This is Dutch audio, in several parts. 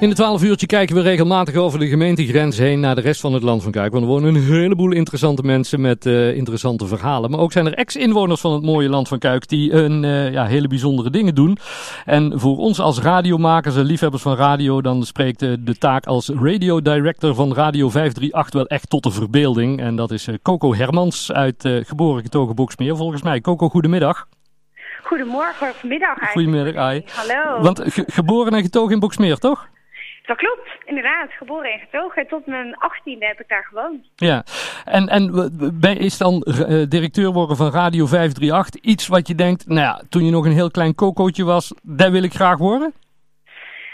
In het 12 uurtje kijken we regelmatig over de gemeentegrens heen naar de rest van het land van Kuik. Want er wonen een heleboel interessante mensen met uh, interessante verhalen. Maar ook zijn er ex-inwoners van het mooie land van Kuik die een, uh, ja, hele bijzondere dingen doen. En voor ons als radiomakers en liefhebbers van radio, dan spreekt uh, de taak als radio director van Radio 538 wel echt tot de verbeelding. En dat is Coco Hermans uit geboren getogen Boksmeer. Volgens mij, Coco, goedemiddag. Goedemorgen of middag eigenlijk. Goedemiddag, ai. Hallo. Want ge geboren en getogen in Boksmeer, toch? Dat klopt, inderdaad. Geboren en getogen. Tot mijn achttiende heb ik daar gewoond. Ja, en, en is dan uh, directeur worden van Radio 538 iets wat je denkt, nou ja, toen je nog een heel klein cocootje was, daar wil ik graag worden?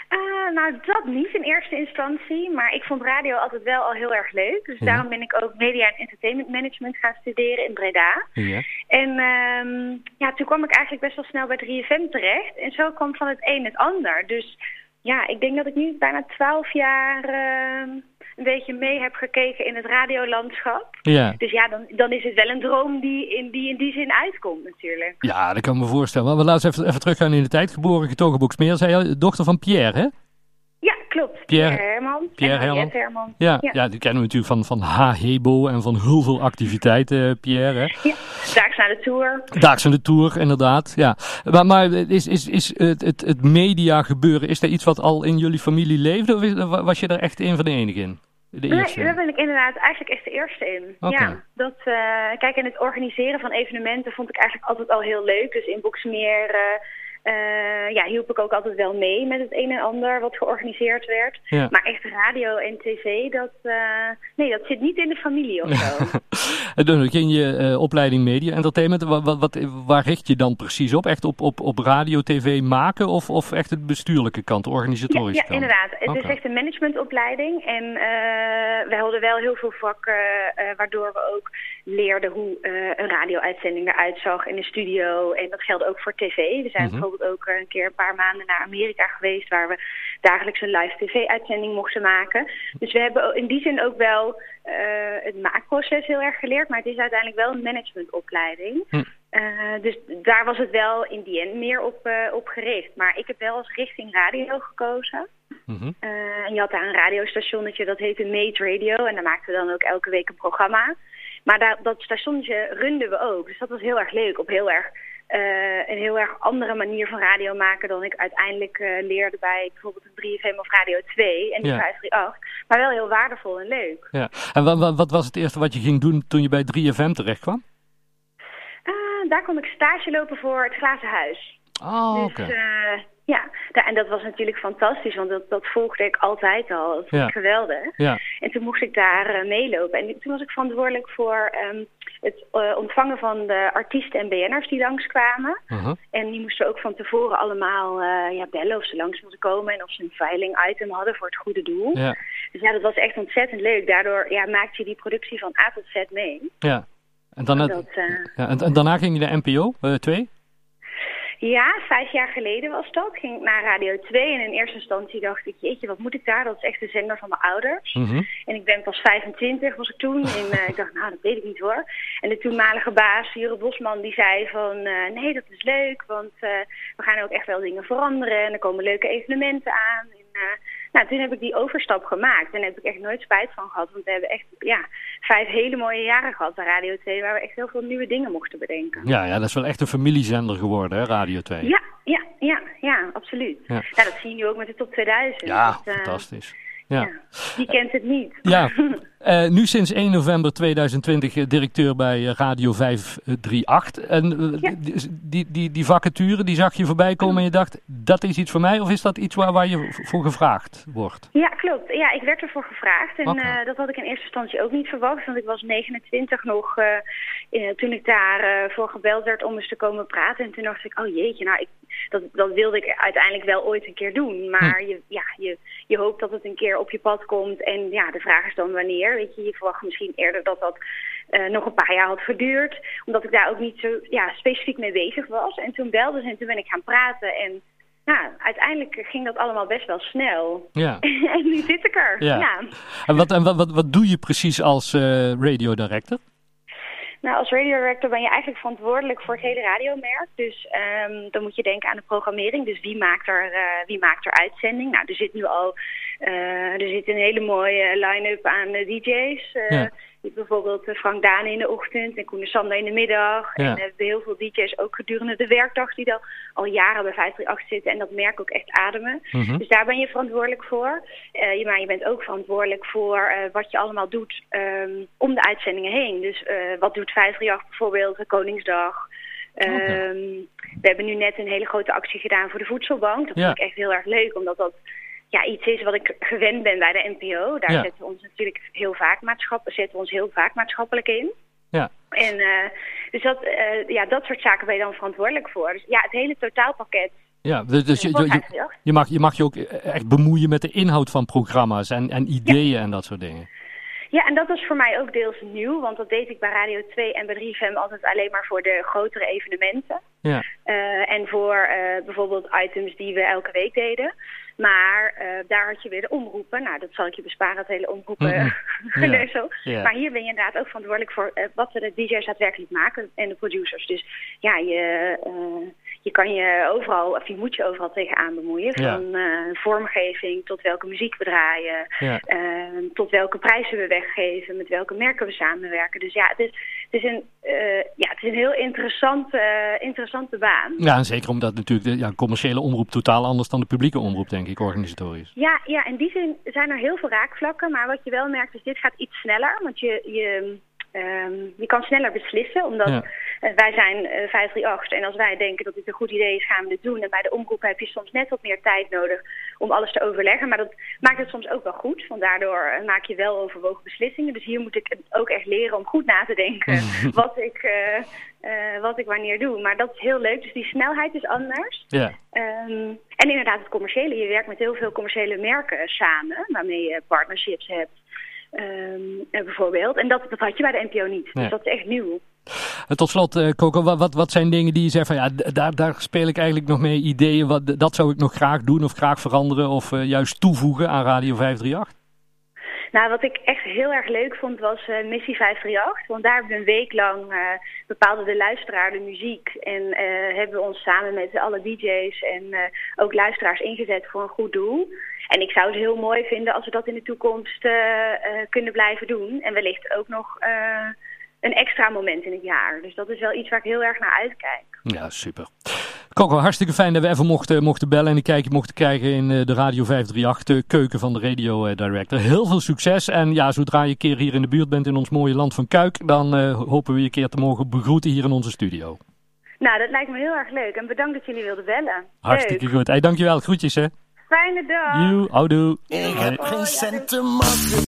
Uh, nou, dat niet in eerste instantie. Maar ik vond radio altijd wel al heel erg leuk. Dus ja. daarom ben ik ook media en entertainment management gaan studeren in Breda. Ja. En um, ja, toen kwam ik eigenlijk best wel snel bij 3FM terecht. En zo kwam van het een het ander. Dus ja, ik denk dat ik nu bijna twaalf jaar uh, een beetje mee heb gekeken in het radiolandschap. Ja. Dus ja, dan, dan is het wel een droom die in die, in die zin uitkomt natuurlijk. Ja, dat kan ik me voorstellen. Maar we laten even, even teruggaan in de tijd. Geboren getogen Boksmeer, zei je, dochter van Pierre, hè? Klopt. Pierre, Pierre Herman. Pierre Herman. Herman. Ja, ja. ja, die kennen we natuurlijk van, van H-Hebo en van heel veel activiteiten, Pierre. Hè? Ja, daags naar de Tour. Daags naar de Tour, inderdaad. Ja. Maar, maar is, is, is het, het, het media gebeuren, is dat iets wat al in jullie familie leefde? Of was je er echt een van de enigen in? De nee, daar ben ik inderdaad eigenlijk echt de eerste in. Okay. Ja, dat, uh, kijk, en het organiseren van evenementen vond ik eigenlijk altijd al heel leuk. Dus in Boksmeer... Uh, uh, ja, hielp ik ook altijd wel mee met het een en ander wat georganiseerd werd. Ja. Maar echt radio en tv, dat, uh, nee, dat zit niet in de familie of zo. dan ging je uh, opleiding media entertainment. Wat, wat, wat, waar richt je dan precies op? Echt op, op, op radio, tv maken of, of echt het bestuurlijke kant, de organisatorische ja, ja, kant? inderdaad. Het okay. is echt een managementopleiding. En wij hadden wel heel veel vakken waardoor we ook leerden hoe een radio-uitzending eruit zag in de studio. En dat geldt ook voor tv. We zijn bijvoorbeeld bijvoorbeeld ook een keer een paar maanden naar Amerika geweest... waar we dagelijks een live tv-uitzending mochten maken. Dus we hebben in die zin ook wel uh, het maakproces heel erg geleerd... maar het is uiteindelijk wel een managementopleiding. Hm. Uh, dus daar was het wel in die end meer op, uh, op gericht. Maar ik heb wel als richting radio gekozen. Mm -hmm. en je had daar een radiostationnetje, dat heette Mate Radio... en daar maakten we dan ook elke week een programma... Maar daar, dat stationnetje runden we ook. Dus dat was heel erg leuk. Op heel erg uh, een heel erg andere manier van radio maken dan ik uiteindelijk uh, leerde bij bijvoorbeeld een 3FM of Radio 2 en die Ja. 538. Maar wel heel waardevol en leuk. Ja. En wat, was het eerste wat je ging doen toen je bij 3FM terecht kwam? Uh, daar kon ik stage lopen voor het Glazen Huis. Oh, dus oké. Uh, ja, en dat was natuurlijk fantastisch, want dat, dat volgde ik altijd al. Dat vond Ja. geweldig. Ja. En toen mocht ik daar uh, meelopen. En toen was ik verantwoordelijk voor um, het uh, ontvangen van de artiesten en BN'ers die langskwamen. Uh-huh. En die moesten ook van tevoren allemaal uh, ja, bellen of ze langs moesten komen en of ze een veiling item hadden voor het goede doel. Ja. Dus ja, dat was echt ontzettend leuk. Daardoor ja, maakte je die productie van A tot Z mee. Ja. En, dan, Dat, uh, ja, en, en daarna ging je naar NPO 2? Ja, vijf jaar geleden was dat. Ging ik naar Radio 2 en in eerste instantie dacht ik, jeetje, wat moet ik daar? Dat is echt de zender van mijn ouders. Mm-hmm. En ik ben pas 25 was ik toen en uh, ik dacht, nou, dat weet ik niet hoor. En de toenmalige baas, Jure Bosman, die zei van, uh, nee, dat is leuk, want uh, we gaan ook echt wel dingen veranderen en er komen leuke evenementen aan. En, nou, toen heb ik die overstap gemaakt en daar heb ik echt nooit spijt van gehad. Want we hebben echt ja, vijf hele mooie jaren gehad bij Radio 2, waar we echt heel veel nieuwe dingen mochten bedenken. Ja, ja dat is wel echt een familiezender geworden, hè, Radio 2. Ja, ja, ja, ja absoluut. Ja. Nou, dat zie je nu ook met de top 2000. Ja, uh, fantastisch. Ja. Wie kent het niet? Ja, uh, nu sinds 1 november 2020 uh, directeur bij Radio 538. En ja. die, die, die vacature, die zag je voorbij komen en je dacht, dat is iets voor mij? Of is dat iets waar, waar je voor gevraagd wordt? Ja, klopt. Ja, ik werd ervoor gevraagd. En okay. uh, dat had ik in eerste instantie ook niet verwacht. Want ik was 29 nog toen ik daar voor gebeld werd om eens te komen praten. En toen dacht ik, oh jeetje, nou, ik, dat, dat wilde ik uiteindelijk wel ooit een keer doen. Maar hm. je, ja, je, je hoopt dat het een keer op je pad komt. En ja, de vraag is dan wanneer. Weet je, je verwacht misschien eerder dat dat uh, nog een paar jaar had geduurd. Omdat ik daar ook niet zo ja, specifiek mee bezig was. En toen belde ze en toen ben ik gaan praten. En nou, uiteindelijk ging dat allemaal best wel snel. Ja. en nu zit ik er. Ja. Ja. En, wat, en wat, wat, wat doe je precies als eh radio director? Nou, als radio director ben je eigenlijk verantwoordelijk voor het hele radiomerk. Dus ehm, dan moet je denken aan de programmering. Dus wie maakt er, eh, wie maakt er uitzending? Nou, er zit nu al er zit een hele mooie line-up aan eh, DJ's. Eh, Ja. bijvoorbeeld eh, Frank Daan in de ochtend en Koen Sander in de middag. Ja. En we hebben heel veel DJ's ook gedurende de werkdag die al, al jaren bij 538 zitten en dat merk ook echt ademen. Mhm. Dus daar ben je verantwoordelijk voor. Eh, je, maar je bent ook verantwoordelijk voor eh, wat je allemaal doet ehm, om de uitzendingen heen. Dus eh, wat doet 538 bijvoorbeeld, Koningsdag. Ehm, We hebben nu net een hele grote actie gedaan voor de voedselbank. Dat Ja. vind ik echt heel erg leuk, omdat dat ja, iets is wat ik gewend ben bij de NPO. Daar Ja. zetten we ons natuurlijk heel vaak, maatschapp, zetten we ons heel vaak maatschappelijk in. Ja. En eh, dus dat, eh, ja, dat soort zaken ben je dan verantwoordelijk voor. Dus ja, het hele totaalpakket. Ja, dus dus je, je, je, 538. je mag, je mag je ook echt bemoeien met de inhoud van programma's en, en ideeën en dat soort dingen. Ja, en dat was voor mij ook deels nieuw, want dat deed ik bij Radio 2 en bij 3FM altijd alleen maar voor de grotere evenementen. Ja, Eh, en voor bijvoorbeeld items die we elke week deden. Maar eh, daar had je weer de omroepen. Nou, dat zal ik je besparen, het hele omroepen. Ja. Ja. Maar hier ben je inderdaad ook verantwoordelijk voor eh, wat de DJ's daadwerkelijk maken en de producers. Dus ja, je, eh, je kan je overal, of je moet je overal tegenaan bemoeien. Ja. Van vormgeving tot welke muziek we draaien, tot welke prijzen we weggeven, met welke merken we samenwerken. Dus ja, het is, is, een, eh, ja, het is een heel interessante, eh, interessante baan. ja en zeker omdat natuurlijk de ja, commerciële omroep totaal anders dan de publieke omroep, denk ik, organisatorisch. Ja, ja, in die zin zijn er heel veel raakvlakken. Maar wat je wel merkt is, dit gaat iets sneller. Want je, je, ehm, je kan sneller beslissen. Omdat Ja. eh, wij zijn eh 538. En als wij denken dat dit een goed idee is, gaan we dit doen. En bij de omroep heb je soms net wat meer tijd nodig om alles te overleggen. Maar dat maakt het soms ook wel goed. Want daardoor eh, maak je wel overwogen beslissingen. Dus hier moet ik ook echt leren om goed na te denken wat, ik, eh, eh, wat ik wanneer doe. Maar dat is heel leuk. Dus die snelheid is anders. Ja, Ehm, en inderdaad het commerciële. Je werkt met heel veel commerciële merken samen, waarmee je partnerships hebt. Ehm, eh, bijvoorbeeld. En dat, dat had je bij de NPO niet. Nee. Dus dat is echt nieuw. En tot slot, eh, Coco, wat, wat, zijn dingen die je zegt van ja, daar, daar speel ik eigenlijk nog mee ideeën, wat, dat zou ik nog graag doen of graag veranderen of eh, juist toevoegen aan Radio 538? Nou, wat ik echt heel erg leuk vond was eh, Missie 538. Want daar hebben we een week lang eh, bepaalde de luisteraar de muziek. En eh, hebben we ons samen met alle DJ's en eh, ook luisteraars ingezet voor een goed doel. En ik zou het heel mooi vinden als we dat in de toekomst eh, eh, kunnen blijven doen. En wellicht ook nog eh, een extra moment in het jaar. Dus dat is wel iets waar ik heel erg naar uitkijk. Ja, super. Coco, hartstikke fijn dat we even mochten, mochten bellen en een kijkje mochten krijgen in de Radio 538 de keuken van de radio director. Heel veel succes en ja, zodra je een keer hier in de buurt bent in ons mooie land van Kuik, dan hopen we je een keer te mogen begroeten hier in onze studio. Nou, dat lijkt me heel erg leuk. En bedankt dat jullie wilden bellen. Hartstikke Leuk. goed. Hey, dankjewel. Groetjes hè. Fijne dag. You, houdoe. Ik heb geen cent te makken.